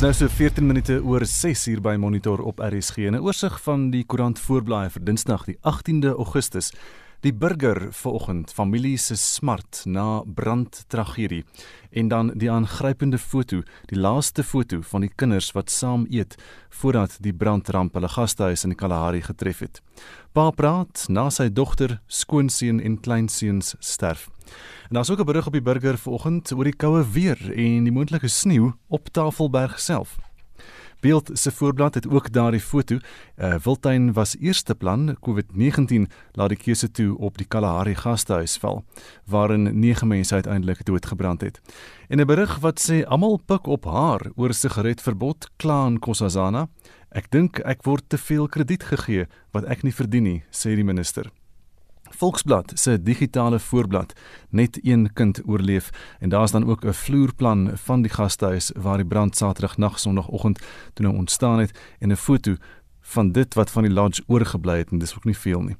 Dis nou so 14 minute oor 6 uur by Monitor op RSG. 'n Oorsig van die koerant voorblaai vir Dinsdag die 18de Augustus. Die burger vanoggend, familie se smart na brandtragedie en dan die aangrypende foto, die laaste foto van die kinders wat saam eet voordat die brandramp hulle gastehuis in Kalahari getref het. Pa praat na sy dogter, skoonseun en kleinseuns sterf. En daar's ook 'n berig op die burger vanoggend oor die koue weer en die moontlike sneeu op Tafelberg self. Beeld se voorblad het ook daardie foto. Uh, Wildtuin was eerste plan COVID-19 laat die keuse toe op die Kalahari gastehuis val waarin 9 mense uiteindelik doodgebrand het. En 'n berig wat sê almal pik op haar oor sigaretverbod klaan Kossazana. Ek dink ek word te veel krediet gegee wat ek nie verdien nie, sê die minister. Volksblad se digitale voorblad net een kind oorleef. En daar's dan ook 'n vloerplan van die gastehuis waar die brand Saterdag nag Sondagoggend toe nou ontstaan het en 'n foto van dit wat van die lodge oorgebly het en dis ook nie veel nie.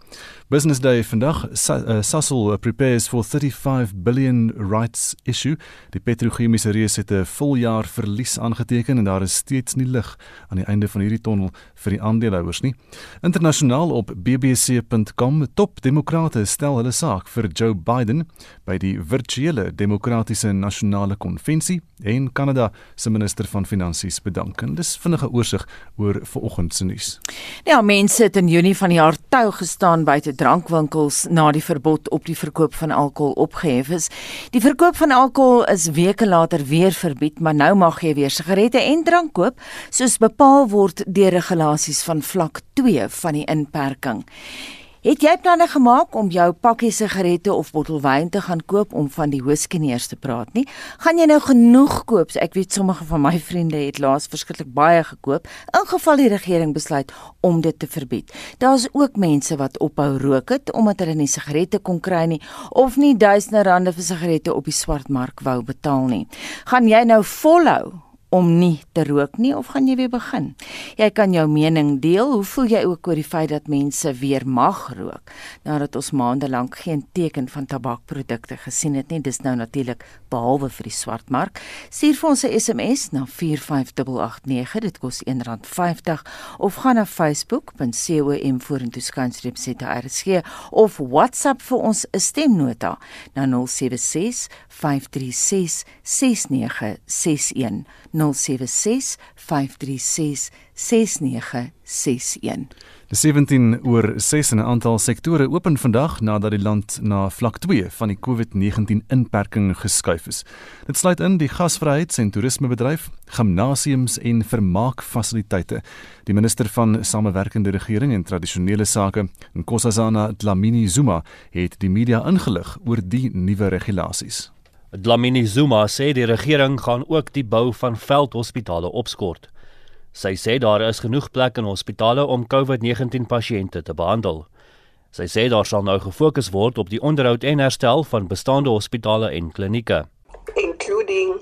Business Day vandag uh, Sasol prepares for 35 billion rights issue. Die petrochemiese reus het 'n voljaar verlies aangeteken en daar is steeds nie lig aan die einde van hierdie tonnel vir die aandeelhouers nie. Internasionaal op bbc.com top demokrate stel hulle saak vir Joe Biden by die virtuele demokratiese nasionale konvensie en Kanada se minister van finansies bedank. En dis vinnige oorsig oor vanoggend se nuus. Ja, mense het in Junie van die jaar tou gestaan buite drankwinkels na die verbod op die verkoop van alkohol opgehef is. Die verkoop van alkohol is weke later weer verbied, maar nou mag jy weer sigarette en drank koop, soos bepaal word deur regulasies van vlak 2 van die inperking. Het jy planne gemaak om jou pakkie sigarette of bottel wyn te gaan koop om van die hoeskeneers te praat nie? Gaan jy nou genoeg koop? Ek weet sommige van my vriende het laas verskriklik baie gekoop, in geval die regering besluit om dit te verbied. Daar's ook mense wat ophou rook het omdat hulle nie sigarette kon kry nie of nie duisende rande vir sigarette op die swartmark wou betaal nie. Gaan jy nou volhou om nie te rook nie of gaan jy weer begin? Jy kan jou mening deel. Hoe voel jy ook oor die feit dat mense weer mag rook nadat ons maande lank geen teken van tabakprodukte gesien het nie? Dis nou natuurlik behalwe vir die swartmark. Stuur vir ons 'n SMS na 45889. Dit kos R1.50 of gaan na facebook.com vorentoe skynstreep ZRSG of WhatsApp vir ons 'n stemnota na 076 536 6961. 076 536 6961. Die 17 oor 6 in 'n aantal sektore open vandag nadat die land na vlak 2 van die COVID-19 inperking geskuif is. Dit sluit in die gasvryheids- en toerismebedryf, gimnasiums en vermaakfasiliteite. Die minister van Samewerkende Regering en Tradisionele Sake, Nkosazana Dlamini Zuma, het die media ingelig oor die nuwe regulasies. Dlamini Zuma sê die regering gaan ook die bou van veldhospitale opskort. Sy sê daar is genoeg plek in hospitale om COVID-19 pasiënte te behandel. Sy sê daar sal nou gefokus word op die onderhoud en herstel van bestaande hospitale en klinieke, including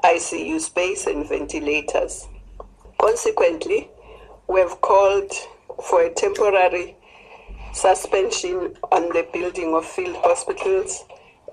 ICU space and ventilators. Consequently, we have called for a temporary suspension on the building of field hospitals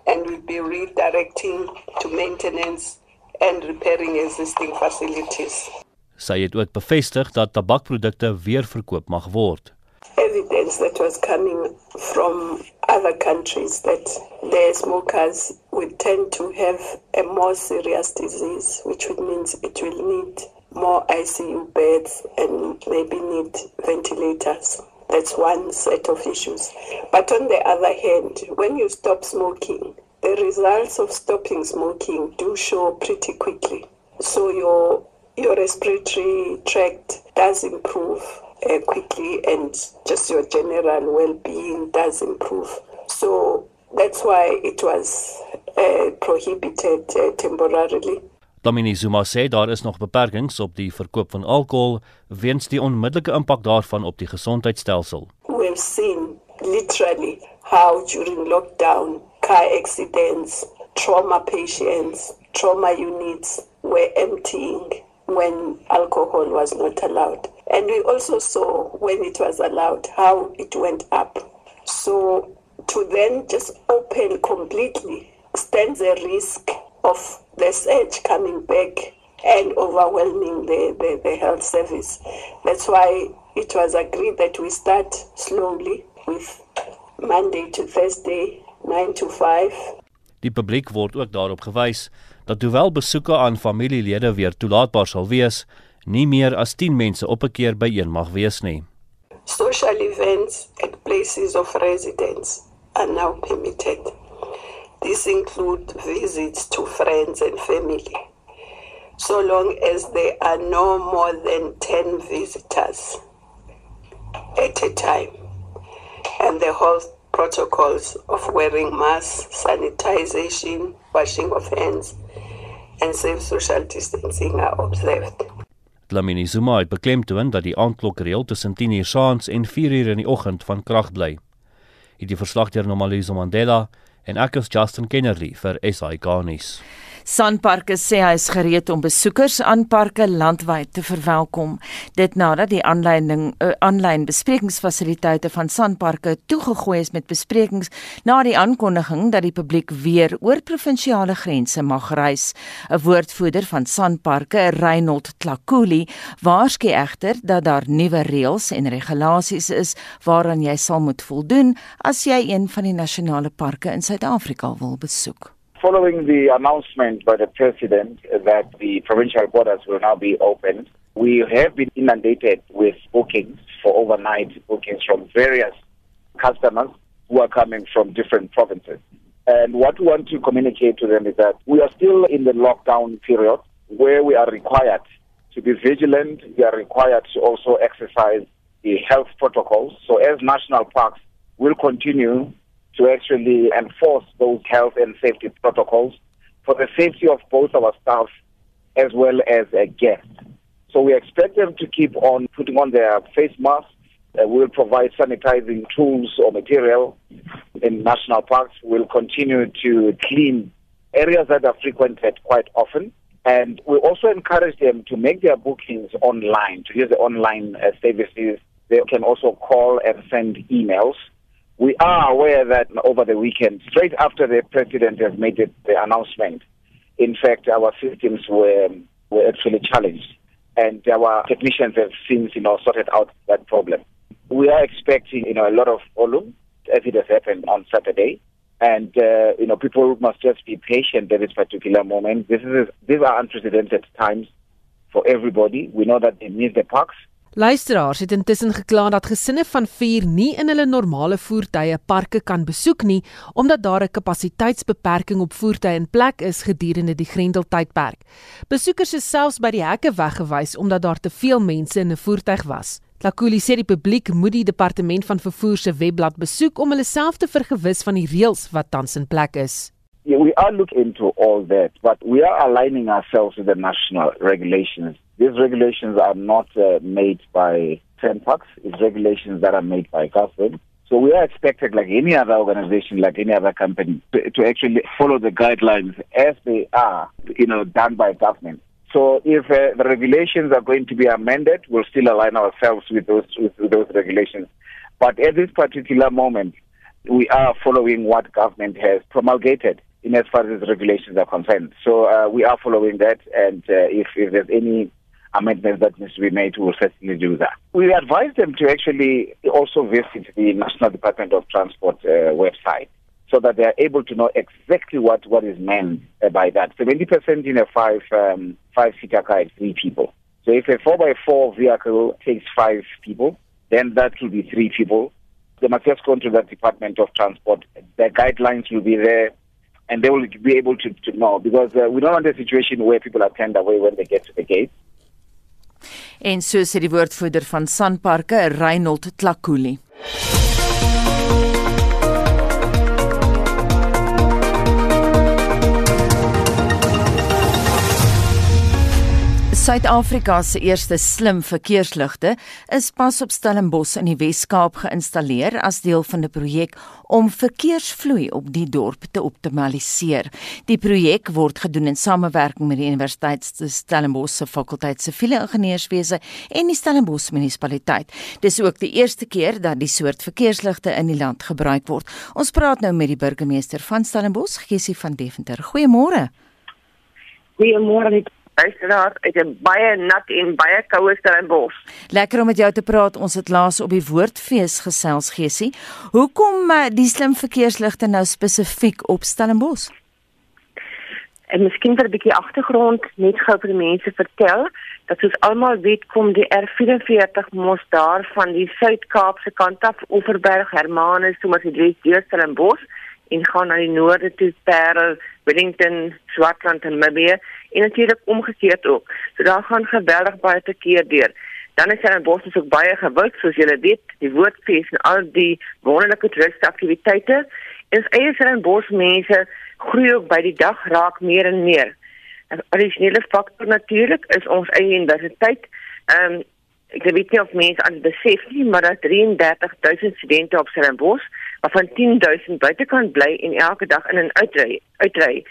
and will be redirecting to maintenance and repairing existing facilities. Sy het ook bevestig dat tabakprodukte weer verkoop mag word. Evidence that was coming from other countries that their smokers would tend to have a more serious disease, which would means it will need more ICU beds and maybe need ventilators. That's one set of issues. But on the other hand, when you stop smoking, the results of stopping smoking do show pretty quickly. So your your respiratory tract does improve uh, quickly and just your general well-being does improve. So that's why it was uh, prohibited uh, temporarily. Domini Zuma sê daar is nog beperkings op die verkoop van alkohol weens die onmiddellike impak daarvan op die gesondheidstelsel. We have seen literally how during lockdown car accidents, trauma patients, trauma units were emptying when alcohol was not allowed. And we also saw when it was allowed how it went up. So to then just open completely stands a risk of the surge coming back and overwhelming the, the, the health service. That's why it was agreed that we start slowly with Monday to Thursday, 9 to 5. Die publiek word ook daarop gewys dat hoewel besoeke aan familielede weer toelaatbaar sal wees, nie meer as 10 mense op 'n keer by een mag wees nie. Social events at places of residence are now permitted. These include visits to friends and family. So long as there are no more than 10 visitors at a time. And the health protocols of wearing masks, sanitization, washing of hands, and safe social distancing are observed. Dlamini Zuma het beklemtoon dat die aandklokreël tussen 10:00 saans en 4:00 in die oggend van krag bly. Hierdie verslag deur Normalizo Mandela en ek is Justin Kennedy vir SI Garnis. Sanparks sê hy is gereed om besoekers aan parke landwyd te verwelkom. Dit nadat die aanleiding uh, eh, aanlyn besprekingsfasiliteite van Sanparks toegegooi is met besprekings na die aankondiging dat die publiek weer oor provinsiale grense mag reis. 'n Woordvoerder van Sanparks, Reynold Tlakuli, waarsku egter dat daar nuwe reëls en regulasies is waaraan jy sal moet voldoen as jy een van die nasionale parke in Suid-Afrika wil besoek. Following the announcement by the president that the provincial borders will now be opened, we have been inundated with bookings for overnight bookings from various customers who are coming from different provinces. And what we want to communicate to them is that we are still in the lockdown period where we are required to be vigilant. We are required to also exercise the health protocols. So as national parks will continue to actually enforce those health and safety protocols for the safety of both our staff as well as uh, guests. So we expect them to keep on putting on their face masks. Uh, we'll provide sanitizing tools or material in national parks. We'll continue to clean areas that are frequented quite often. And we also encourage them to make their bookings online, to use the online uh, services. They can also call and send emails we are aware that over the weekend, straight after the president has made it, the announcement, in fact, our systems were were actually challenged, and our technicians have since, you know, sorted out that problem. We are expecting, you know, a lot of volume, as it has happened on Saturday, and uh, you know, people must just be patient at this particular moment. This is these are unprecedented times for everybody. We know that they need the parks. Luisteraars het intussen gekla dat gesinne van 4 nie in hulle normale voertuie parke kan besoek nie omdat daar 'n kapasiteitsbeperking op voertuie in plek is gedurende die Grendeltydperk. Besoekers is selfs by die hekke weggewys omdat daar te veel mense in 'n voertuig was. Tlakuli sê die publiek moet die departement van vervoer se webblad besoek om hulle self te vergewis van die reëls wat tans in plek is. Yeah, we are looking into all that, but we are aligning ourselves with the national regulations These regulations are not uh, made by Tenpax. It's regulations that are made by government. So we are expected, like any other organization, like any other company, to, to, actually follow the guidelines as they are, you know, done by government. So if uh, the regulations are going to be amended, we'll still align ourselves with those with, with those regulations. But at this particular moment, we are following what government has promulgated in as far as regulations are concerned. So uh, we are following that, and uh, if, if there's any amendments that needs to be made, we will certainly do that. We advise them to actually also visit the National Department of Transport uh, website so that they are able to know exactly what, what is meant uh, by that. 70% in a five, um, five seater car is three people. So if a 4x4 vehicle takes five people, then that will be three people. They must just go to the Department of Transport. The guidelines will be there and they will be able to, to know because uh, we don't want a situation where people are turned away when they get to the gate. En so sê die woordvoerder van Sanparke, Reynold Tlakuli. Suid-Afrika se eerste slim verkeersligte is pas op Stellenbosch in die Wes-Kaap geïnstalleer as deel van 'n projek om verkeersvloei op die dorp te optimaliseer. Die projek word gedoen in samewerking met die Universiteit Stellenbosch se fakulteit siviele ingenieurswese en die Stellenbosch munisipaliteit. Dis ook die eerste keer dat die soort verkeersligte in die land gebruik word. Ons praat nou met die burgemeester van Stellenbosch, Gessie van Deventer. Goeiemôre. Goeiemôre. Luisteraars uit 'n baie nat en baie koue Stellenbosch. Lekker om met jou te praat. Ons het laas op die Woordfees gesels gesie. Hoekom uh, die slim verkeersligte nou spesifiek op Stellenbosch? En miskien vir 'n bietjie agtergrond net gou vir die mense vertel dat soos almal weet kom die R44 mos daar van die Suid-Kaapse kant af Oeverberg, Hermanus, Thomas die Dries, Stellenbosch en gaan na die noorde toe Parel, Wellington, Swartland en Mbeya en natuurlik omgekeerd ook. So daar gaan geweldig baie verkeer deur. Dan is daar in Boston ook baie gewild soos julle weet, die woordfees en al die wonderlike toeristaktiwiteite. En as eie in Bos mense groei ook by die dag raak meer en meer. 'n Addisionele faktor natuurlik is ons eie universiteit. Ehm um, ek weet nie of mense aan besef nie, maar daar 33000 studente op Stellenbosch waarvan 10000 buitekant bly en elke dag in en uitry uitry.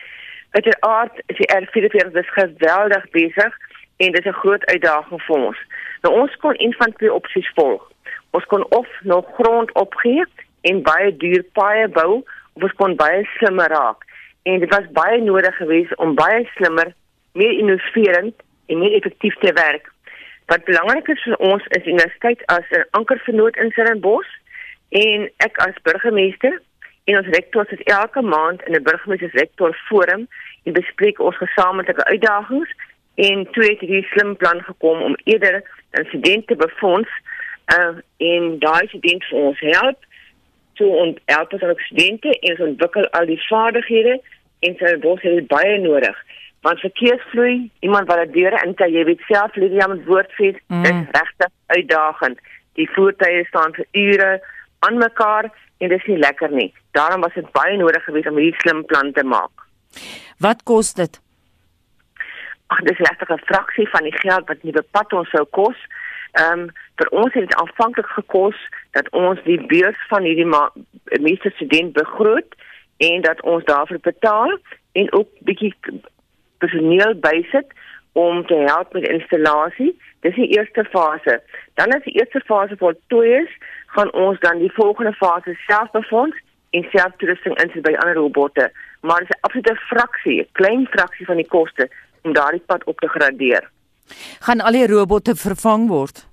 Uiteraard is die R44 dus geweldig besig en dit is 'n groot uitdaging vir ons. Nou ons kon een van twee opsies volg. Ons kon of nog grond opgee en baie duur paaie bou of ons kon baie slimmer raak. En dit was baie nodig geweest om baie slimmer, meer innoverend en meer effektief te werk. Wat belangrik is vir ons is universiteit as 'n ankervernoot in Stellenbosch en ek as burgemeester en ons rektor sit elke maand in 'n burgemeestersrektor forum en bespreek ons gesamentlike uitdagings en toe het hierdie slim plan gekom om eerder insidente befonds uh, en daai studente vir ons help. Toe ons help ons ook studente en ons ontwikkel al die vaardighede en sy bos het baie nodig. Want verkeersvloei iemand wat dit deure in kan jy weet self Lydia met woordfees mm. dit regtig uitdagend. Die voertuie staan vir ure aan mekaar en dis nie lekker nie. Daarom was dit baie nodig geweest om hierdie slim plan te maak. Wat kos dit? Ag, dis regtig 'n fraksie van die geld wat nuwe pad ons sou kos. Ehm um, vir ons het dit aanvanklik gekos dat ons die beurs van hierdie meeste student begroot en dat ons daarvoor betaal en ook bietjie personeel bysit om te help met installasie. Dis die eerste fase. Dan as die eerste fase voltooi is, gaan ons dan die volgende fase self befonds en self toerusting insit by ander robotte. Maar dit is 'n absolute fraksie, 'n klein fraksie van die koste om daardie pad op te gradeer. Gaan al die robotte vervang word?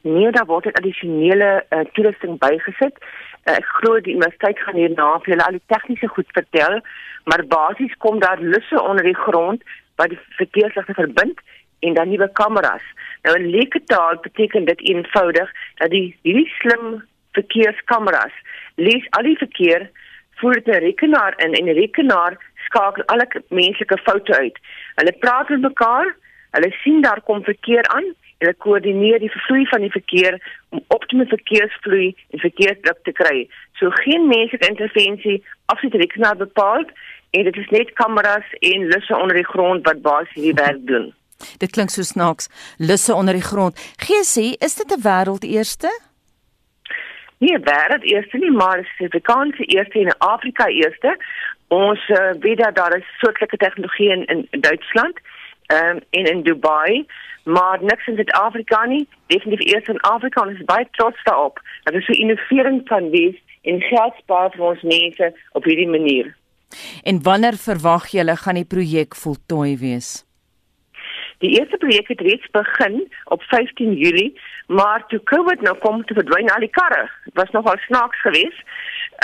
Nee, daar word 'n addisionele uh, toerusting bygesit. Uh, ek glo die universiteit gaan hierna vir hulle al die tegniese goed vertel, maar basies kom daar lusse onder die grond wat die verkeersligte verbind en dan nuwe kameras. Nou in leuke taal beteken dit eenvoudig dat die hierdie slim verkeerskameras lees al die verkeer voor 'n rekenaar in en die rekenaar skakel alle menslike foute uit. Hulle praat met mekaar, hulle sien daar kom verkeer aan hulle koördineer die vloei van die verkeer om optimale verkeersvloei en verkeersdruk te kry. So geen menslike intervensie af die rekenaar bepaal en dit is net kameras en lusse onder die grond wat basies hierdie werk doen. Dit klink so snaaks. Lusse onder die grond. Gesie, is dit 'n wêreldeerste? Nie wêreld eerste nie, maar die Suid-Afrikaanse eerste en Afrika eerste. Ons uh, weet dat daar is soortgelyke tegnologie in, in Duitsland um, en in Dubai, maar niks in Suid-Afrika nie. Definitief eers in Afrika en ons is baie trots daarop. Dat is so innoverend van wees en geld spaar vir ons mense op hierdie manier. En wanneer verwag julle gaan die projek voltooi wees? Die eerste projek het reeds begin op 15 Julie, maar toe COVID nou kom te verdwyn al die karre. Dit was nogal snaaks geweest.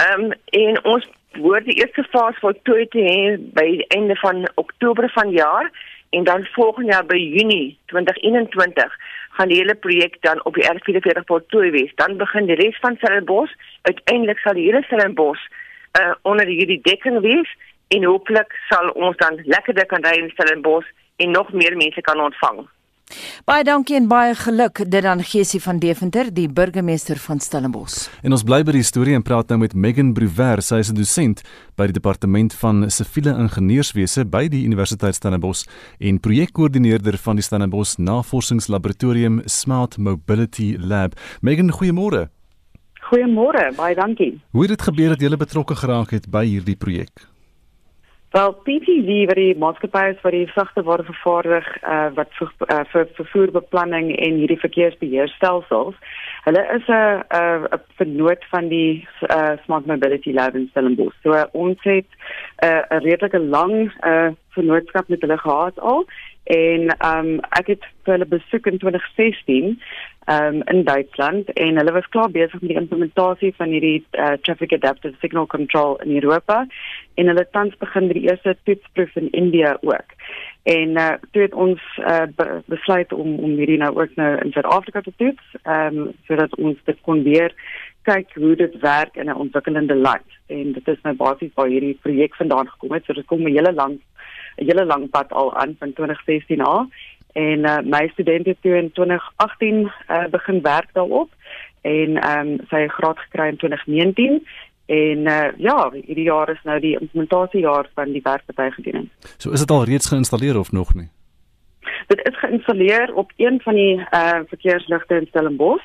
Ehm um, en ons word die eerste fase voltooi te hê by die einde van Oktober van jaar en dan volgende jaar by Junie 2021 gaan die hele projek dan op die R44 voltooi wees. Dan begin die res van Stellenbosch. Uiteindelik sal die hele Stellenbosch uh, onder hierdie dekking wees en hopelik sal ons dan lekkerder kan ry in Stellenbosch en nog meer mense kan ontvang. Baie dankie en baie geluk dit aan Gesie van Deventer, die burgemeester van Stellenbosch. En ons bly by die storie en praat nou met Megan Bruwer, sy is 'n dosent by die departement van siviele ingenieurswese by die Universiteit Stellenbosch en projekkoördineerder van die Stellenbosch Navorsingslaboratorium Smart Mobility Lab. Megan, goeiemôre. Goeiemôre, baie dankie. Hoe het dit gebeur dat jy betrokke geraak het by hierdie projek? Wel PTV wat die maatskappy is wat die sagte ware vervaardig uh, wat vir uh, vir vervoerbeplanning en hierdie verkeersbeheerstelsels. Hulle is 'n 'n vernoot van die uh, Smart Mobility Lab in Stellenbosch. So uh, ons het 'n uh, redelike lang uh, vernootskap met hulle gehad al en um, ek het hulle besoek in 2016 um, in Duitsland en hulle was klaar besig met die implementasie van hierdie uh, traffic adaptive signal control in Europa en hulle tans begin met die eerste toetsproef in India ook. En uh, toe het ons uh, be besluit om om hierdie nou ook nou in Suid-Afrika te toets, ehm um, sodat ons dit kon weer kyk hoe dit werk in 'n ontwikkelende land. En dit is nou basies waar hierdie projek vandaan gekom het. So dit kom 'n hele lang 'n hele lang pad al aan van 2016 af en uh, my studente toe in 2018 uh, eh, begin werk daarop en ehm um, sy graad gekry in 2019 en uh, ja, hierdie jaar is nou die implementasiejaar van die gedoen. So is dit al reeds geïnstalleer of nog nie? Dit is geïnstalleer op een van die uh, verkeersligte in Stellenbosch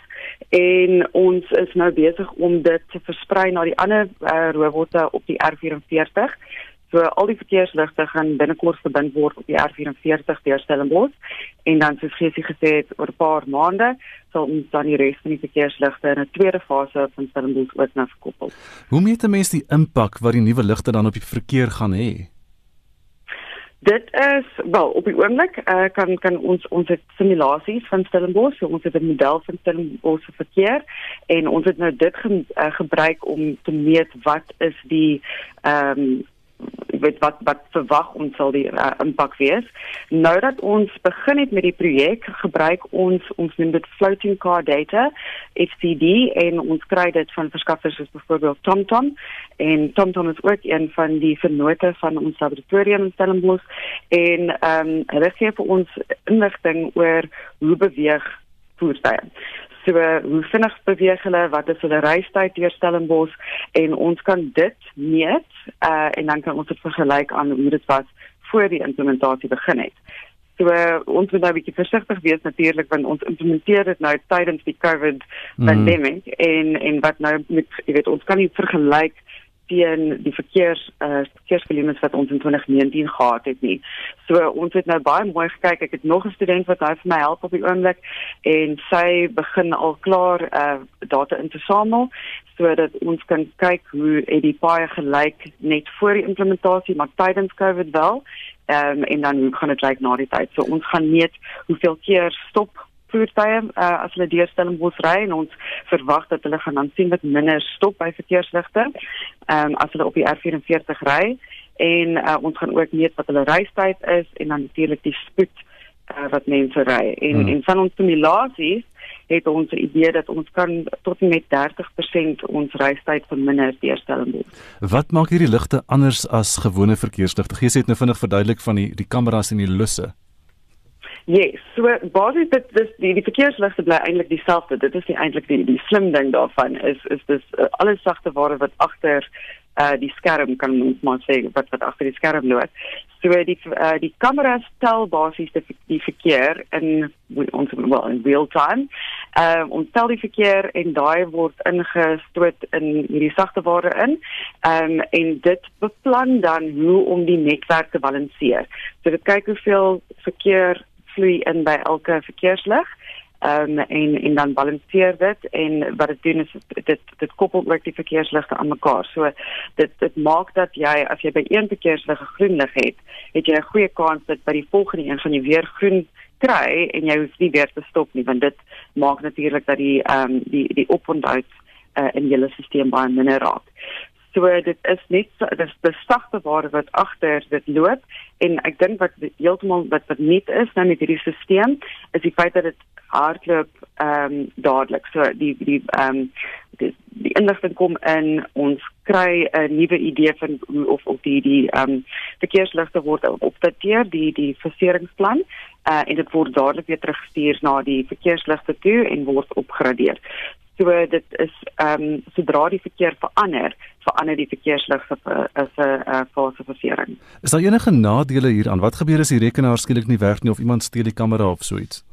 en ons is nou besig om dit te versprei na die ander uh, robotte op die R44 So al die verkeersligte gaan binnekort verbind word op die R44 deur Stellenbosch en dan soos Gesie gesê het oor 'n paar maande sal ons dan die res van die verkeersligte in 'n tweede fase van Stellenbosch ook na verkoppel. Hoe meet mense die impak wat die nuwe ligte dan op die verkeer gaan hê? Dit is wel op die oomblik uh, kan kan ons ons het simulasies van Stellenbosch, so ons het 'n model van Stellenbosch se verkeer en ons het nou dit ge, uh, gebruik om te meet wat is die ehm um, weet wat wat verwag ons sal die uh, impak wees. Nou dat ons begin het met die projek, gebruik ons ons noem dit floating car data, FCD en ons kry dit van verskaffers soos byvoorbeeld TomTom en TomTom is ook een van die vennote van ons laboratorium in Stellenbosch en ehm um, hulle gee vir ons inligting oor hoe beweeg voertuie. So hoe vinnig beweeg hulle, wat is hulle reistyd deur Stellenbosch en ons kan dit meet uh, en dan kan ons dit vergelyk aan hoe dit was voor die implementasie begin het. So uh, ons moet nou 'n bietjie versigtig wees natuurlik want ons implementeer dit nou tydens die COVID mm. pandemic en en wat nou met jy weet ons kan nie vergelyk teen die verkeers uh, verkeersvolumes wat ons in 2019 gehad het nie. So ons het nou baie mooi gekyk. Ek het nog 'n student wat nou vir my help op die oomblik en sy begin al klaar uh, data in te samel sodat ons kan kyk hoe het die paai gelyk net voor die implementasie maar tydens COVID wel. Ehm um, en dan hoe gaan dit lyk na die tyd? So ons gaan meet hoeveel keer stop voertuie uh, as hulle deurstelling moet ry en ons verwag dat hulle gaan aansienlik minder stop by verkeersligte um, as hulle op die R44 ry en uh, ons gaan ook meet wat hulle reistyd is en dan natuurlik die spoed uh, wat mense ry en hmm. en van ons simulasies het ons 'n idee dat ons kan tot en met 30% ons reistyd verminder deurstelling doen. Wat maak hierdie ligte anders as gewone verkeersligte? Gee sê net nou vinnig verduidelik van die die kameras en die lusse. Yes, so basies dit dis die die verkeersligte bly eintlik dieselfde. Dit is eintlik die die slim ding daarvan is is dis uh, alles sagte ware wat agter uh die skerm kan ons maar sê wat wat agter die skerm loop. So die uh, die kamera stel basies die, die verkeer in ons well in real time. Ehm uh, ons tel die verkeer en daai word ingestoot in hierdie sagte ware in. Ehm um, en dit beplan dan hoe om die netwerk te balanseer. So dit kyk hoeveel verkeer vloei in by elke verkeerslig. Ehm um, en en dan balanseer dit en wat dit doen is dit dit koppel ook die verkeersligte aan mekaar. So dit dit maak dat jy as jy by een verkeerslig 'n groen lig het, het jy 'n goeie kans dat by die volgende een van jy weer groen kry en jy hoef nie weer te stop nie want dit maak natuurlik dat die ehm um, die die op en uit uh, in julle stelsel baie minder raak. So dit is net dit is besagte ware wat agter dit loop en ek dink wat heeltemal wat wat nie is nou met hierdie stelsel is die feit dat dit hardloop ehm um, dadelik. So die die ehm um, die, die inligting kom in ons kry 'n nuwe idee van of of die die ehm um, verkeersligte word opdateer die die faseringsplan uh, en dit word dadelik weer teruggestuur na die verkeersligte toe en word opgradeer. So dit is ehm um, sodra die verkeer verander, verander die verkeerslig as 'n fasefasering. Is daar enige nadele hieraan? Wat gebeur as die rekenaar skielik nie werk nie of iemand steel die kamera of so iets?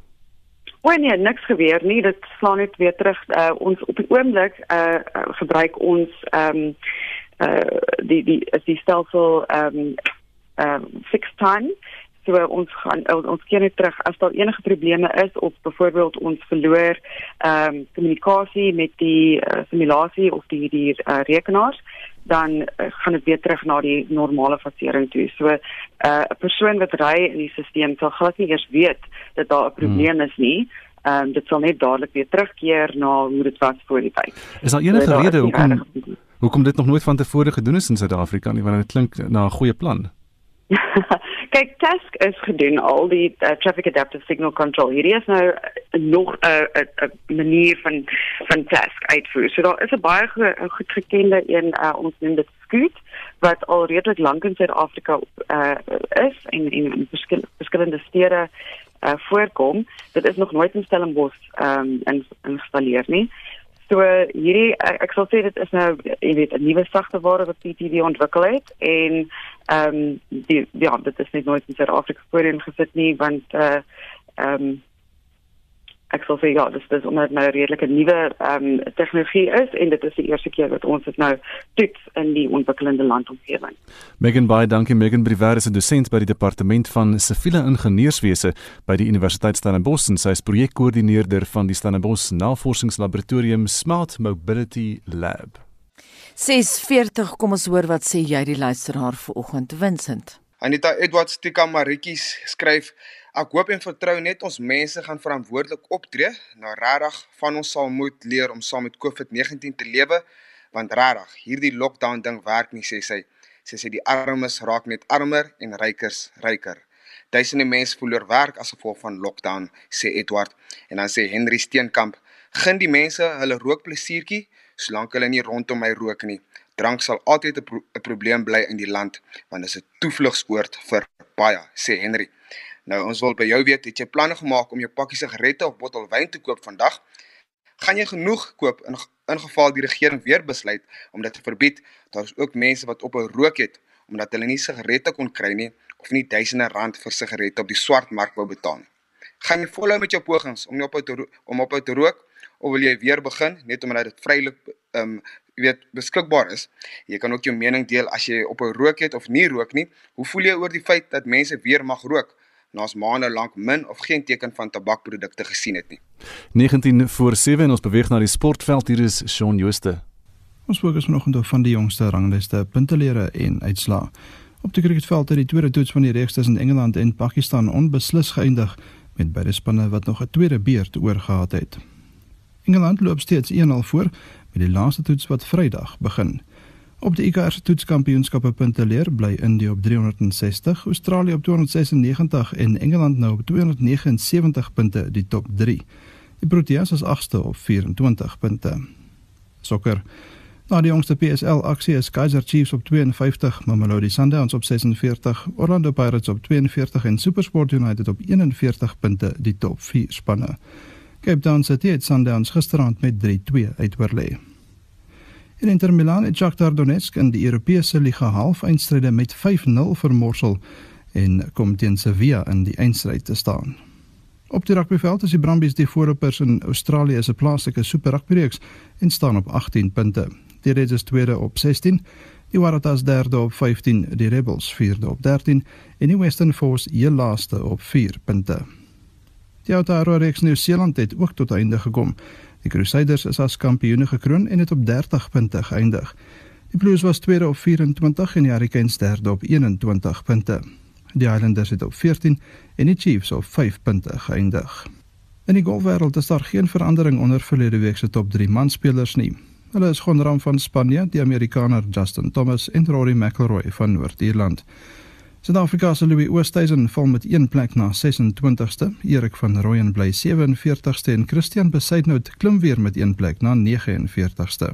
Wanneer nee, niks gebeur nie, dit slaan net weer terug. Uh, ons op die oomblik uh, gebruik ons ehm um, uh, die die die stelsel ehm um, ehm uh, six times so ons gaan ons keer net terug as daar enige probleme is of byvoorbeeld ons verloor ehm um, kommunikasie met die uh, simulasie of die die uh, rekenaars dan uh, gaan dit weer terug na die normale fasering toe. So eh, 'n uh, persoon wat ry in die stelsel sal glad nie eers weet dat daar 'n probleem hmm. is nie. Ehm um, dit sal net dadelik weer terugkeer na hoe dit was voor die tyd. Is daar enige so, rede hoekom hoekom dit nog nooit van tevore gedoen is in Suid-Afrika nie want dit klink na 'n goeie plan? Kyk, task is gedoen al die uh, traffic adaptive signal control. Hierdie is nou nog 'n uh, 'n manier van van task uitvoer. So daar is 'n baie go goed gekende een uh, ons noem dit Scoot wat al redelik lank in Suid-Afrika uh, is en en in verskil, verskillende stede uh, voorkom. Dit is nog nooit in Stellenbosch um, in, installeer nie. So hierdie ek, ek sal sê dit is nou jy weet 'n nuwe sagte ware wat PTV ontwikkel het en ehm um, die ja dit is net nooit in Suid-Afrika voorheen gesit nie want eh uh, ehm um, ek sal sê ja, dis dis omdat nou redelike nuwe ehm um, tegnologie is en dit is die eerste keer wat ons dit nou toets in die ontwikkelende landomgewing. Megan Bey, dankie Megan Briver is 'n dosent by die departement van siviele ingenieurswese by die Universiteit Stellenbosch en sy is projekkoördineerder van die Stellenbosch Navorsingslaboratorium Smart Mobility Lab. 6:40 kom ons hoor wat sê jy die luisteraar vanoggend Vincent. Anita Edwards Tika Maritjies skryf Ek hoop en vertrou net ons mense gaan verantwoordelik optree. Nou regtig van ons sal moet leer om saam met COVID-19 te lewe, want regtig, hierdie lockdown ding werk nie sê sy. Sy sê die armes raak net armer en rykers ryker. Duisende mense verloor werk as gevolg van lockdown, sê Edward. En dan sê Henry Steenkamp, "Gun die mense hulle rookplesiertjie, solank hulle nie rondom my rook nie. Drank sal altyd 'n pro probleem bly in die land, want dit is 'n toevlugsoord vir baie," sê Henry. Nou ons wil by jou weet, het jy planne gemaak om jou pakkie sigarette of bottel wyn te koop vandag? Gaan jy genoeg koop in ingeval die regering weer besluit om dit te verbied? Daar is ook mense wat op 'n rook het omdat hulle nie sigarette kon kry nie of nie duisende rand vir sigarette op die swart mark wou betaal nie. Gaan jy volhou met jou pogings om op te om op te rook of wil jy weer begin net omdat dit vrylik ehm um, weet beskikbaar is? Jy kan ook jou mening deel as jy op 'n rook het of nie rook nie. Hoe voel jy oor die feit dat mense weer mag rook? Naas maande lank min of geen teken van tabakprodukte gesien het nie. 19 voor 7 en ons beweeg na die sportveld hier is Shaun Jooste. Ons fokus vanoggend op van die jongste rangliste puntelere en uitslae. Op die cricketveld het die tweede toets van die reeks tussen Engeland en Pakistan onbeslis geëindig met beide spanne wat nog 'n tweede beurt oorgehad het. Engeland loop steeds 1-0 voor met die laaste toets wat Vrydag begin. Op die ICC se toetskampioenskappe punte leer bly India op 360, Australië op 296 en Engeland nou op 279 punte die top 3. Die Proteas is 8ste op 24 punte. Sokker. Na die jongste PSL aksie is Kaizer Chiefs op 52, Mamelodi Sundowns op 46, Orlando Pirates op 42 en SuperSport United op 41 punte die top 4 spanne. Cape Town City het Sundowns gisteraand met 3-2 uitoorlê. En Inter Milan het Shakhtar Donetsk in die Europese liga halfeindstryde met 5-0 vermorsel en kom teen Sevilla in die eindstryd te staan. Op die rugbyveld is die Brumbies die voorlopers in Australië se plaaslike Super Rugby reeks en staan op 18 punte. Die Reds is tweede op 16, die Waratahs derde op 15, die Rebels vierde op 13 en die Western Force heel laaste op 4 punte. Die Aotearoa reeks Nieu-Seeland het ook tot einde gekom. Die Crusaders is as kampioene gekroon en het op 30 punte geëindig. Die Blues was tweede op 24 en die Hurricanes derde op 21 punte. Die Islanders het op 14 en die Chiefs op 5 punte geëindig. In die golfwêreld is daar geen verandering onder verlede week se top 3 manspelers nie. Hulle is Gonram van Spanje, die Amerikaner Justin Thomas en Rory McIlroy van Noord-Ierland. Suid-Afrika se Louis Oosthuizen val met een plek na 26ste. Erik van Rooyen bly 47ste en Christian Besuidnout klim weer met een plek na 49ste.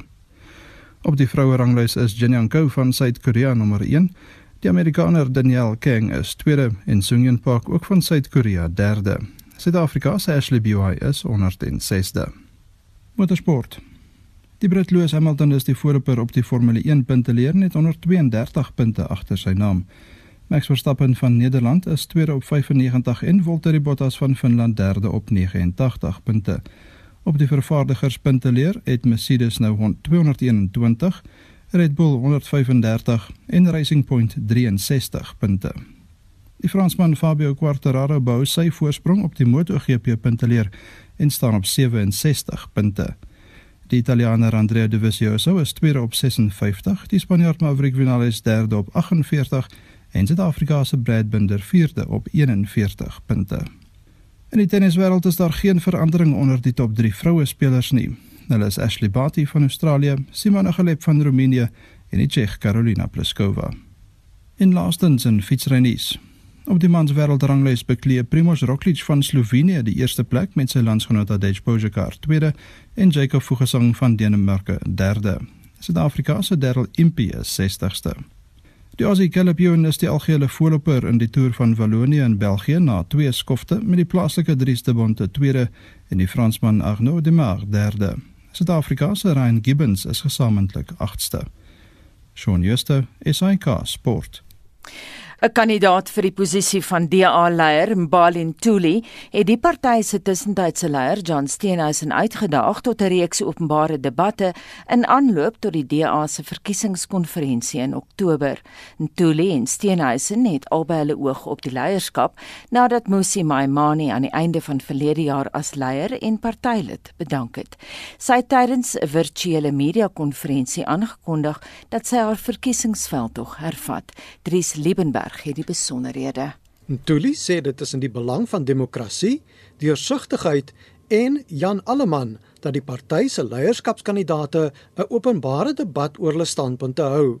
Op die vroue ranglys is Jin Young Ko van Suid-Korea nommer 1. Die Amerikaner Danielle Kang is tweede en Sung Yun Park ook van Suid-Korea derde. Suid-Afrika se Ashley Buy is onder den 6ste. Motorsport. Die Brit Lewis Hamilton is die voorloper op die Formule 1 punteleer net onder 32 punte agter sy naam. Max Verstappen van Nederland is tweede op 95 en Valtteri Bottas van Finland derde op 89 punte. Op die vervaardigerspunte leer het Mercedes nou 221, Red Bull 135 en Racing Point 63 punte. Die Fransman Fabio Quartararo bou sy voorsprong op die MotoGP punteleer en staan op 67 punte. Die Italiaaner Andrea Dovizioso is tweede op 56, die Spanjaard Maverick Vinales derde op 48 en Suid-Afrika se Brad Binder vierde op 41 punte. In die tenniswêreld is daar geen verandering onder die top 3 vroue spelers nie. Hulle is Ashley Barty van Australië, Simona Halep van Roemenië en die Tsjeeg Karolina Pliskova. In laastens in fietsrennies. Op die mans wêreldranglys bekleë Primož Roglič van Slovenië die eerste plek met sy landsgenoot Tadej Pogačar tweede en Jakob Fuglsang van Denemarke derde. Suid-Afrika se Darryl Impey is 60ste. Die Aussie Gallopioen is die algehele voorloper in die Tour van Wallonië in België na twee skofte met die plaaslike Dries de Bonte tweede en die Fransman Arnaud Demar derde. Suid-Afrika se Ryan Gibbons is gesamentlik 8ste. Shaun Schuster, SAK Sport. 'n Kandidaat vir die posisie van DA-leier, Mbali Ntuli, het die party se tussentydse leier, John Steenhuisen, uitgedaag tot 'n reeks openbare debatte in aanloop tot die DA se verkiesingskonferensie in Oktober. Ntuli en Steenhuisen het albei hulle oog op die leierskap nadat Musi Maimane aan die einde van verlede jaar as leier en partylid bedank het. Sy het tydens 'n virtuele media-konferensie aangekondig dat sy haar verkiesingsveldtog hervat. Dries Liebenberg Rautenberg het die besonderhede. Ntuli sê dit is in die belang van demokrasie, deursigtigheid en Jan Alleman dat die party se leierskapskandidate 'n openbare debat oor hulle standpunte hou.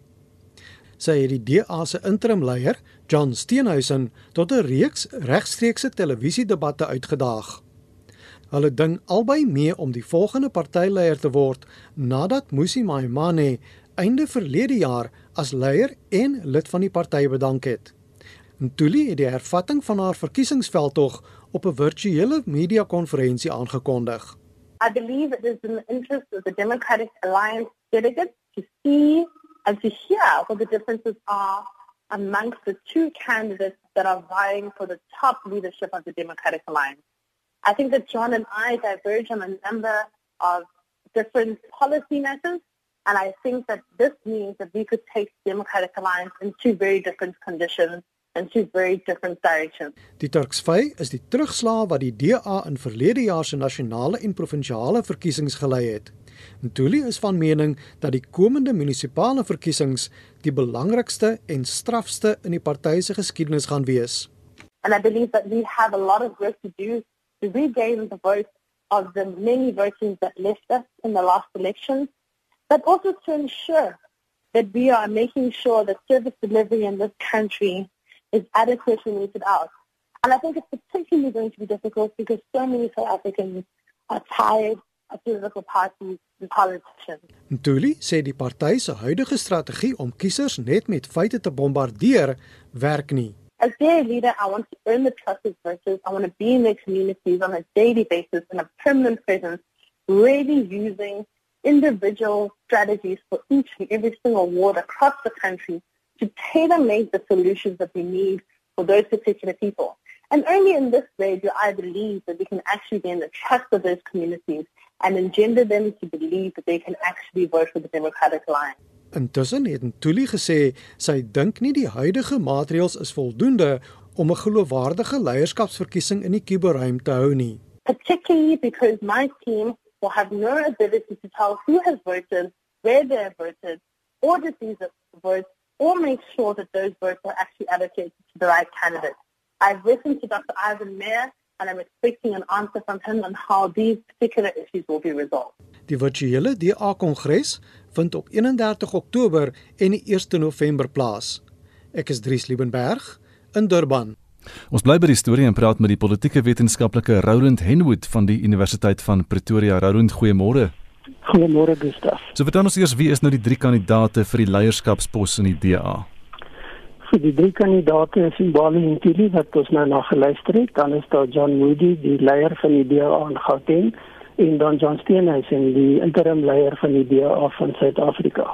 Sy het die DA se interim leier, John Steenhuisen, tot 'n reeks regstreekse televisiedebatte uitgedaag. Hulle ding albei mee om die volgende partyleier te word nadat Musi Maimane einde verlede jaar as leier en lid van die party bedank het. Ntuli het die hervatting van haar verkiesingsveldtog op 'n virtuele media-konferensie aangekondig. I believe it is in the interest of the Democratic Alliance delegates to see and to hear what the differences are amongst the two candidates that are vying for the top leadership of the Democratic Alliance. I think that John and I diverge on a number of different policy matters, And I think that this means that we could take Democratic Alliance in two very different conditions and two very different directions. Die Turksvy is die terugslag wat die DA in verlede jaar se nasionale en provinsiale verkiesings gelei het. Ntuli is van mening dat die komende munisipale verkiesings die belangrikste en strafste in die party se geskiedenis gaan wees. And I believe that we have a lot of work to do to regain the vote of the many voters that left us in the last elections but also to ensure that we are making sure that service delivery in this country is adequately meted out. And I think it's particularly going to be difficult because so many South Africans are tired of political parties and politicians. Ntuli sê die party se huidige strategie om kiesers net met feite te bombardeer werk nie. As their leader, I want to earn the trust of voters. I want to be in their communities on a daily basis in a permanent presence, really using individual strategies for each and every single ward across the country to tailor-make the solutions that we need for those particular people. And only in this way do I believe that we can actually gain the trust of those communities and engender them to believe that they can actually vote for the Democratic line. Intussen het Ntuli gesê sy dink nie die huidige maatreëls is voldoende om 'n geloofwaardige leierskapsverkiesing in die kuberruim te hou nie. Particularly because my team will have no ability to tell who has voted, where they have voted, or receive the votes, or make sure that those votes are actually allocated to the right candidate. I've listened to Dr. Ivan Mayer and I'm expecting an answer from him on how these particular issues will be resolved. Die virtuele DA-kongres vind op 31 Oktober en 1 November plaas. Ek is Dries Liebenberg in Durban. Ons bly by die storie en praat met die politieke wetenskaplike Roland Henwood van die Universiteit van Pretoria. Roland, goeiemôre. Goeiemôre Gustaf. So vertel ons eers wie is nou die drie kandidaate vir die leierskapspos in die DA? Vir die drie kandidaate is Mbali Ntuli wat ons nou na geluister het, dan is daar John Moody, die leier van die DA in Gauteng en dan John Steenhuisen, die interim leier van die DA van Suid-Afrika.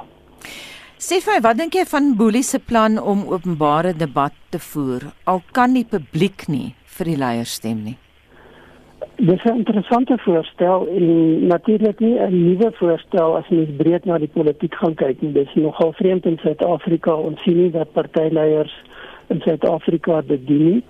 Sê vir my, wat dink jy van Boelie se plan om openbare debat te voer al kan die publiek nie vir die leiers stem nie? Dis 'n interessante voorstel en natuurlik nie 'n nuwe voorstel as mens breed na die politiek gaan kyk nie. Dis nogal vreemd in Suid-Afrika ons sien nie dat partyleiers in Suid-Afrika dit doen nie.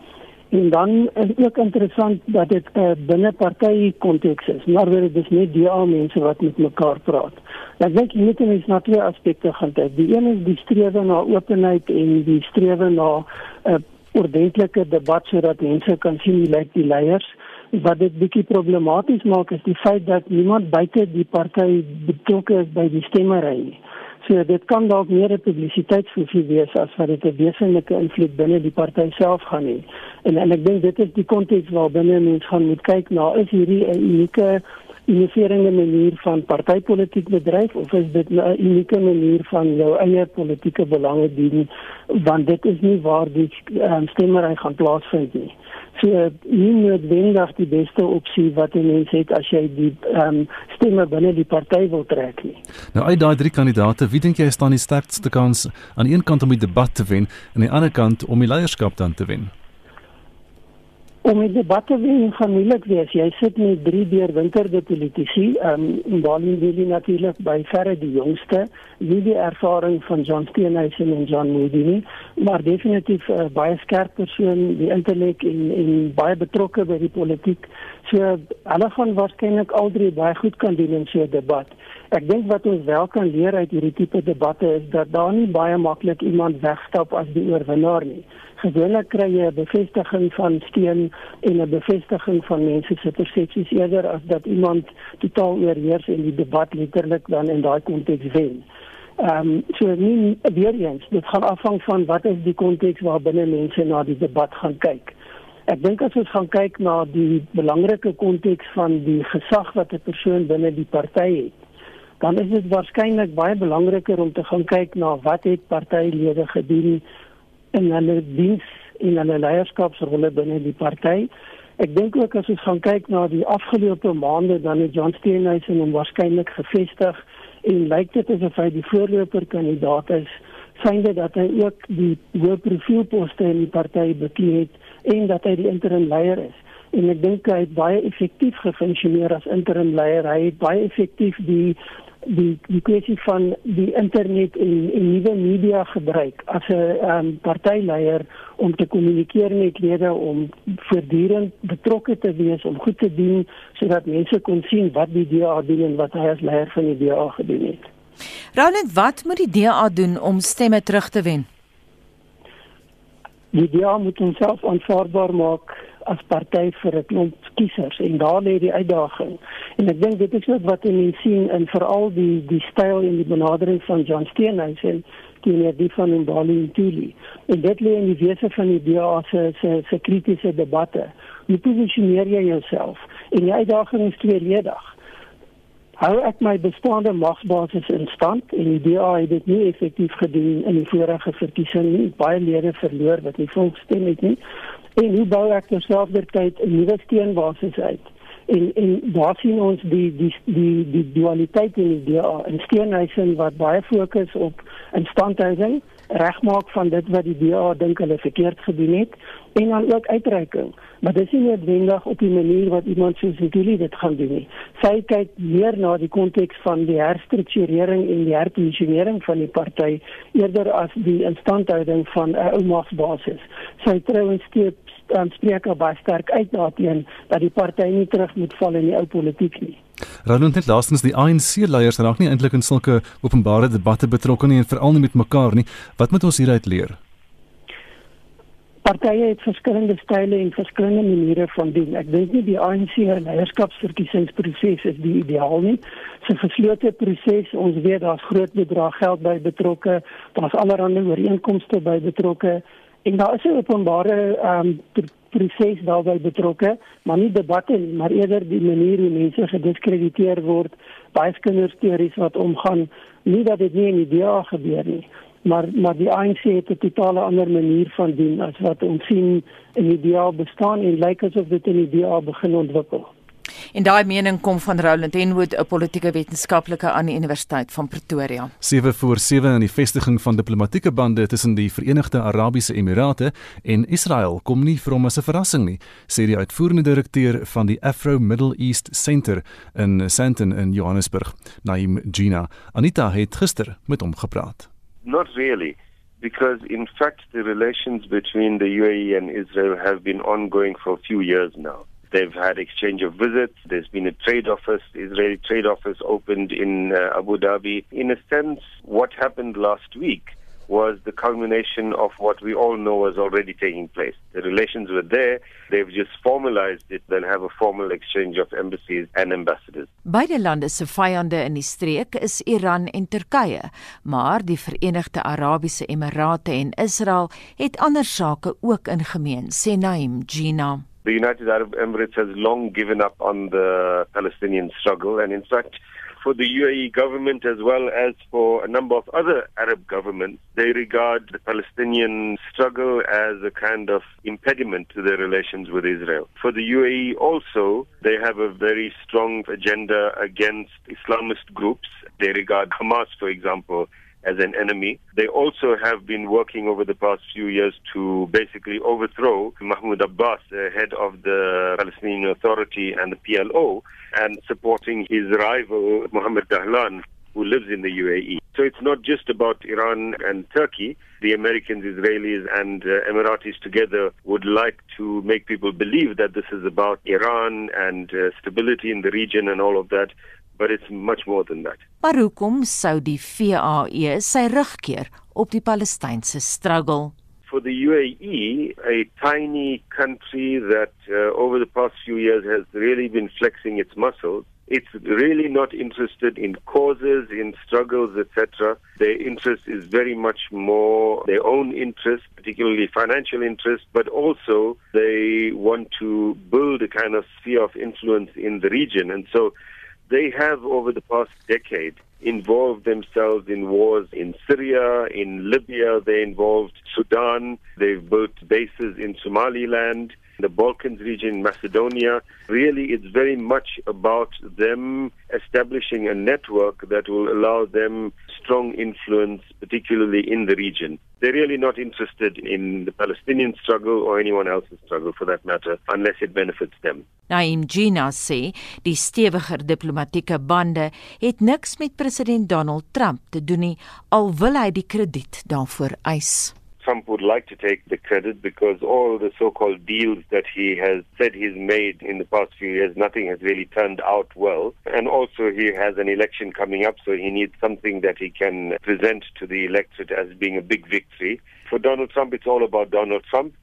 En dan is ook interessant dat dit 'n uh, binne party konteks is. Maar dit is nie die al mense wat met mekaar praat. Ek dink jy moet net na twee aspekte gaan kyk. Die een is die strewe na openheid en die strewe na 'n uh, ordentlike debat sodat mense kan sien hoe lyk die leiers. Wat dit bietjie problematies maak is die feit dat niemand buite die party betrokke is by die stemmery nie. So dit kan dalk meer 'n publisiteitsfunksie wees as wat dit 'n wesenlike invloed binne die party self gaan hê. En en ek dink dit is die konteks waar binne mense gaan moet kyk na is hierdie 'n unieke innoverende manier van partytetiek bedryf of is dit 'n unieke manier van jou eie politieke belange dien want dit is nie waar die um, stemmery gaan plaasvind nie so nie noodwendig die beste opsie wat 'n mens het as jy die ehm um, stemme binne die party wil trek nie. Nou uit daai drie kandidaate, wie dink jy staan die sterkste kans aan een kant om die debat te wen en aan die ander kant om die leierskap dan te wen? Om die debatte weer gemoeilik wees. Jy sit met drie deurwinterde politici, ehm um, Bali Willie natuurlik by verre die jongste, nie die ervaring van John Steenhuisen en John Moody nie, maar definitief 'n uh, baie skerp persoon, die intellek en en baie betrokke by die politiek. So hulle gaan waarskynlik al drie baie goed kan doen in so 'n debat. Ek dink wat ons wel kan leer uit hierdie tipe debatte is dat daar nie baie maklik iemand wegstap as die oorwinnaar nie gewoonlik kry jy 'n bevestiging van steun en 'n bevestiging van mense se persepsies eerder as dat iemand totaal oorheers en die debat letterlik dan in daai konteks wen. Ehm um, so weer eens, dit gaan afhang van wat is die konteks waarbinne mense na die debat gaan kyk. Ek dink as ons gaan kyk na die belangrike konteks van die gesag wat 'n persoon binne die party het, dan is dit waarskynlik baie belangriker om te gaan kyk na wat het partylede gedoen in hulle diens en hulle leierskapsrolle binne die party. Ek dink ook as ons gaan kyk na die afgelope maande dan het John Steenhuisen hom waarskynlik gevestig en lyk dit asof hy die voorloper kandidaat is synde dat hy ook die hoë profielposte in die party bekleed het en dat hy die interim leier is. En ek dink hy het baie effektief gefunksioneer as interim leier. Hy het baie effektief die die die kwessie van die internet en en nuwe media gebruik as 'n um, partyleier om te kommunikeer met lede om voortdurend betrokke te wees om goed te doen sodat mense kon sien wat die DA doen en wat hy as leier van die DA gedoen het. Roland, wat moet die DA doen om stemme terug te wen? Die DA moet homself aanvaarbaar maak as party vir 'n klomp kiesers en daar lê die uitdaging. En ek dink dit is ook wat mense sien in veral die die styl en die benadering van John Steenhuisen teenoor die van Mbali Ntuli. En dit lê in die wese van die DA se se se kritiese debatte. Hoe posisioneer jy jouself? En die uitdaging is tweeledig. Hou ek my bestaande magsbasis in stand en die DA het dit nie effektief gedoen in die vorige verkiesing nie. Baie lede verloor wat nie volkstem het nie en hoe bou ek terselfdertyd 'n nuwe steenbasis uit? En en daar sien ons die die die die dualiteit in die DA en steenhuisen wat baie fokus op instandhouding regmaak van dit wat die DA dink hulle verkeerd gedoen het en dan ook uitreiking. Maar dis nie noodwendig op die manier wat iemand soos Zulu dit gaan doen nie. Sy kyk meer na die konteks van die herstrukturering en die herposisionering van die party eerder as die instandhouding van 'n ou magsbasis. Sy trouens steeds um, spreek er baie sterk uit daarteen dat die party nie terug moet val in die ou politiek nie. Ronald het laastens die ANC leiers raak nie eintlik in sulke openbare debatte betrokke nie en veral nie met mekaar nie. Wat moet ons hieruit leer? Partye het verskillende style en verskillende maniere van doen. Ek dink nie die ANC leierskapsverkiesingsproses is die ideaal nie. Dit is 'n geslote proses. Ons weet daar's groot bedrag geld by betrokke. Daar's allerlei ooreenkomste by betrokke en daar is 'n openbare ehm um, proses daarbey betrokke, maar nie debatte nie, maar eerder die manier hoe mense gediskrediteer word, baie kinderstories wat omgaan, nie dat dit nie in die DA gebeur nie, maar maar die ANC het 'n totale ander manier van doen as wat ons sien in die DA bestaan en lyk asof dit in die DA begin ontwikkel. En daai mening kom van Roland Henwood, 'n politieke wetenskaplike aan die Universiteit van Pretoria. 7 voor 7 in die vestiging van diplomatieke bande tussen die Verenigde Arabiese Emirate en Israel kom nie vir hom as 'n verrassing nie, sê die uitvoerende direkteur van die Afro Middle East Center in Sandton in Johannesburg, Naim Gina. Anita het gister met hom gepraat. Not really. because in fact the relations between the UAE and Israel have been ongoing for a few years now. They've had exchange of visits. There's been a trade office, Israeli trade office opened in uh, Abu Dhabi. In a sense, what happened last week was the culmination of what we all know was already taking place. The relations were there, they've just formalized it, then have a formal exchange of embassies and ambassadors. Beide lande se vyande in die streek is Iran en Turkye, maar die Verenigde Arabiese Emirate en Israel het ander sake ook in gemeen, sê Naim Gina. The United Arab Emirates has long given up on the Palestinian struggle and in fact for the UAE government as well as for a number of other Arab governments, they regard the Palestinian struggle as a kind of impediment to their relations with Israel. For the UAE also, they have a very strong agenda against Islamist groups. They regard Hamas, for example, as an enemy. They also have been working over the past few years to basically overthrow Mahmoud Abbas, the head of the Palestinian Authority and the PLO, and supporting his rival Mohammed Dahlan, who lives in the UAE. So it's not just about Iran and Turkey. The Americans, Israelis, and uh, Emiratis together would like to make people believe that this is about Iran and uh, stability in the region and all of that. But it's much more than that. Maar hoekom sou die VAE sy rug keer op die Palestynse struggle? For the UAE, a tiny country that uh, over the past few years has really been flexing its muscles, it's really not interested in causes, in struggles, etc. Their interest is very much more their own interest, particularly financial interest, but also they want to build a kind of sphere of influence in the region. And so they have, over the past decade, involved themselves in wars in Syria, in Libya, they involved Sudan, they've built bases in Somaliland, the Balkans region, Macedonia. Really, it's very much about them establishing a network that will allow them strong influence, particularly in the region. They're really not interested in the Palestinian struggle or anyone else's struggle for that matter, unless it benefits them. Naim Gina sê die stewiger diplomatieke bande het niks met president Donald Trump te doen nie al wil hy die krediet daarvoor eis. Like to take the credit because all the so-called deals that he has said he's made in the past few years, nothing has really turned out well. And also he has an election coming up, so he needs something that he can present to the electorate as being a big victory. For Donald Trump, it's all about Donald Trump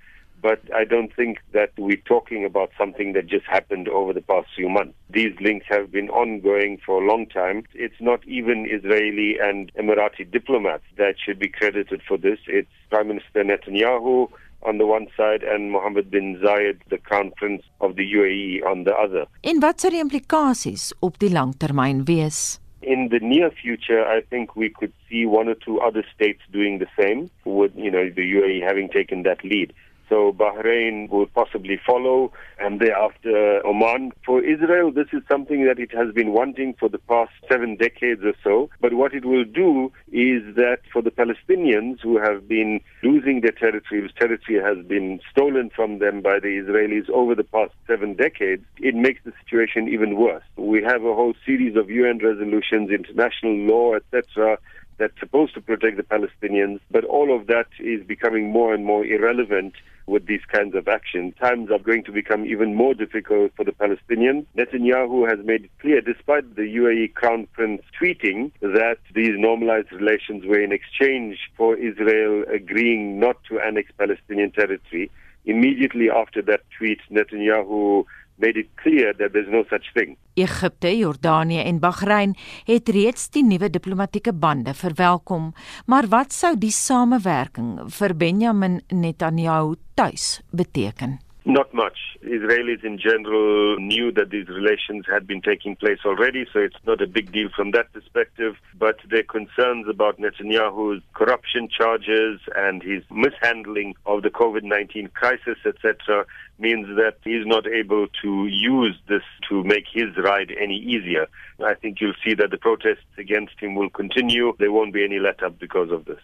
but I don't think that we're talking about something that just happened over the past few months. These links have been ongoing for a long time. It's not even Israeli and Emirati diplomats that should be credited for this. It's Prime Minister Netanyahu on the one side and Mohammed bin Zayed, the crown prince of the UAE, on the other. En wat sou die implikasies op die langtermyn wees? In the near future, I think we could see one or two other states doing the same, with you know the UAE having taken that lead. So Bahrain will possibly follow, and thereafter Oman. For Israel, this is something that it has been wanting for the past seven decades or so. But what it will do is that for the Palestinians who have been losing their territory, whose territory has been stolen from them by the Israelis over the past seven decades, it makes the situation even worse. We have a whole series of UN resolutions, international law, etc that's supposed to protect the Palestinians, but all of that is becoming more and more irrelevant with these kinds of actions. Times are going to become even more difficult for the Palestinians. Netanyahu has made it clear, despite the UAE Crown Prince tweeting that these normalized relations were in exchange for Israel agreeing not to annex Palestinian territory. Immediately after that tweet, Netanyahu made it clear that there's no such thing. Egipte, Jordanië en Bahrein het reeds die nuwe diplomatieke bande verwelkom, maar wat sou die samewerking vir Benjamin Netanyahu tuis beteken? Not much. Israelis in general knew that these relations had been taking place already, so it's not a big deal from that perspective. But their concerns about Netanyahu's corruption charges and his mishandling of the COVID 19 crisis, etc., means that he's not able to use this to make his ride any easier. I think you'll see that the protests against him will continue. There won't be any let up because of this.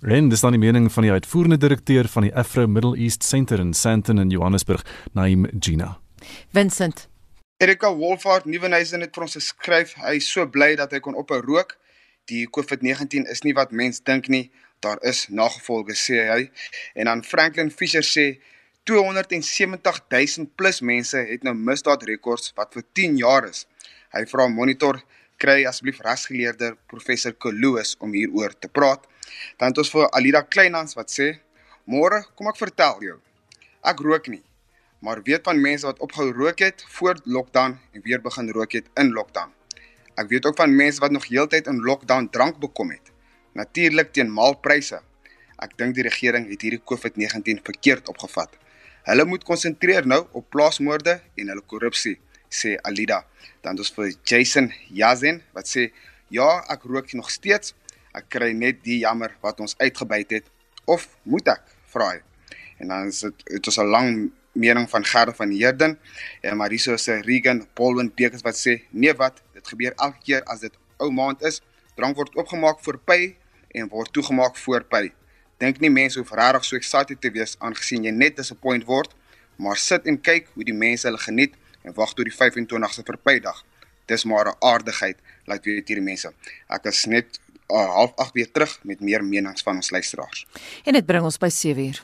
En dis dan die mening van die uitvoerende direkteur van die Afro Middle East Center in Sandton in Johannesburg, Naim Gina. Vincent Erika Wolfhard Nuwenhuizen het vir ons geskryf hy is so bly dat hy kon ophou rook. Die COVID-19 is nie wat mens dink nie, daar is nagevolge sê hy. En dan Franklin Fisher sê 270 000 plus mense het nou misdaadrekords wat vir 10 jaar is. Hy vra monitor kry asseblief regsgeleerde professor Koloos om hieroor te praat. Dan het ons vir Alida Kleinhans wat sê: "Môre, kom ek vertel jou. Ek rook nie, maar weet van mense wat opgehou rook het voor lockdown en weer begin rook het in lockdown. Ek weet ook van mense wat nog heeltyd in lockdown drank bekom het. Natuurlik teen maalpryse. Ek dink die regering het hierdie COVID-19 verkeerd opgevat. Hulle moet konsentreer nou op plaasmoorde en hulle korrupsie." Sê Alida. Dan ons vir Jason Yazen wat sê ja, ek rook nog steeds, ek kry net die jammer wat ons uitgebyt het. Of moet ek? vra hy en dan is dit dit is 'n lang mening van Gerda van Heerden en Mariso se Regan Paulwin Bekes wat sê nee wat? Dit gebeur elke keer as dit ou maand is. Drank word oopgemaak vir py en word toegemaak voor py dink nie mense hoef regtig so excited te wees aangesien jy net disappoint word maar sit en kyk hoe die mense hulle geniet en wag tot die 25ste vir pydag dis maar 'n aardigheid laat weet hierdie mense ek is net uh, half 8 weer terug met meer menings van ons luisteraars. En dit bring ons by 7 uur.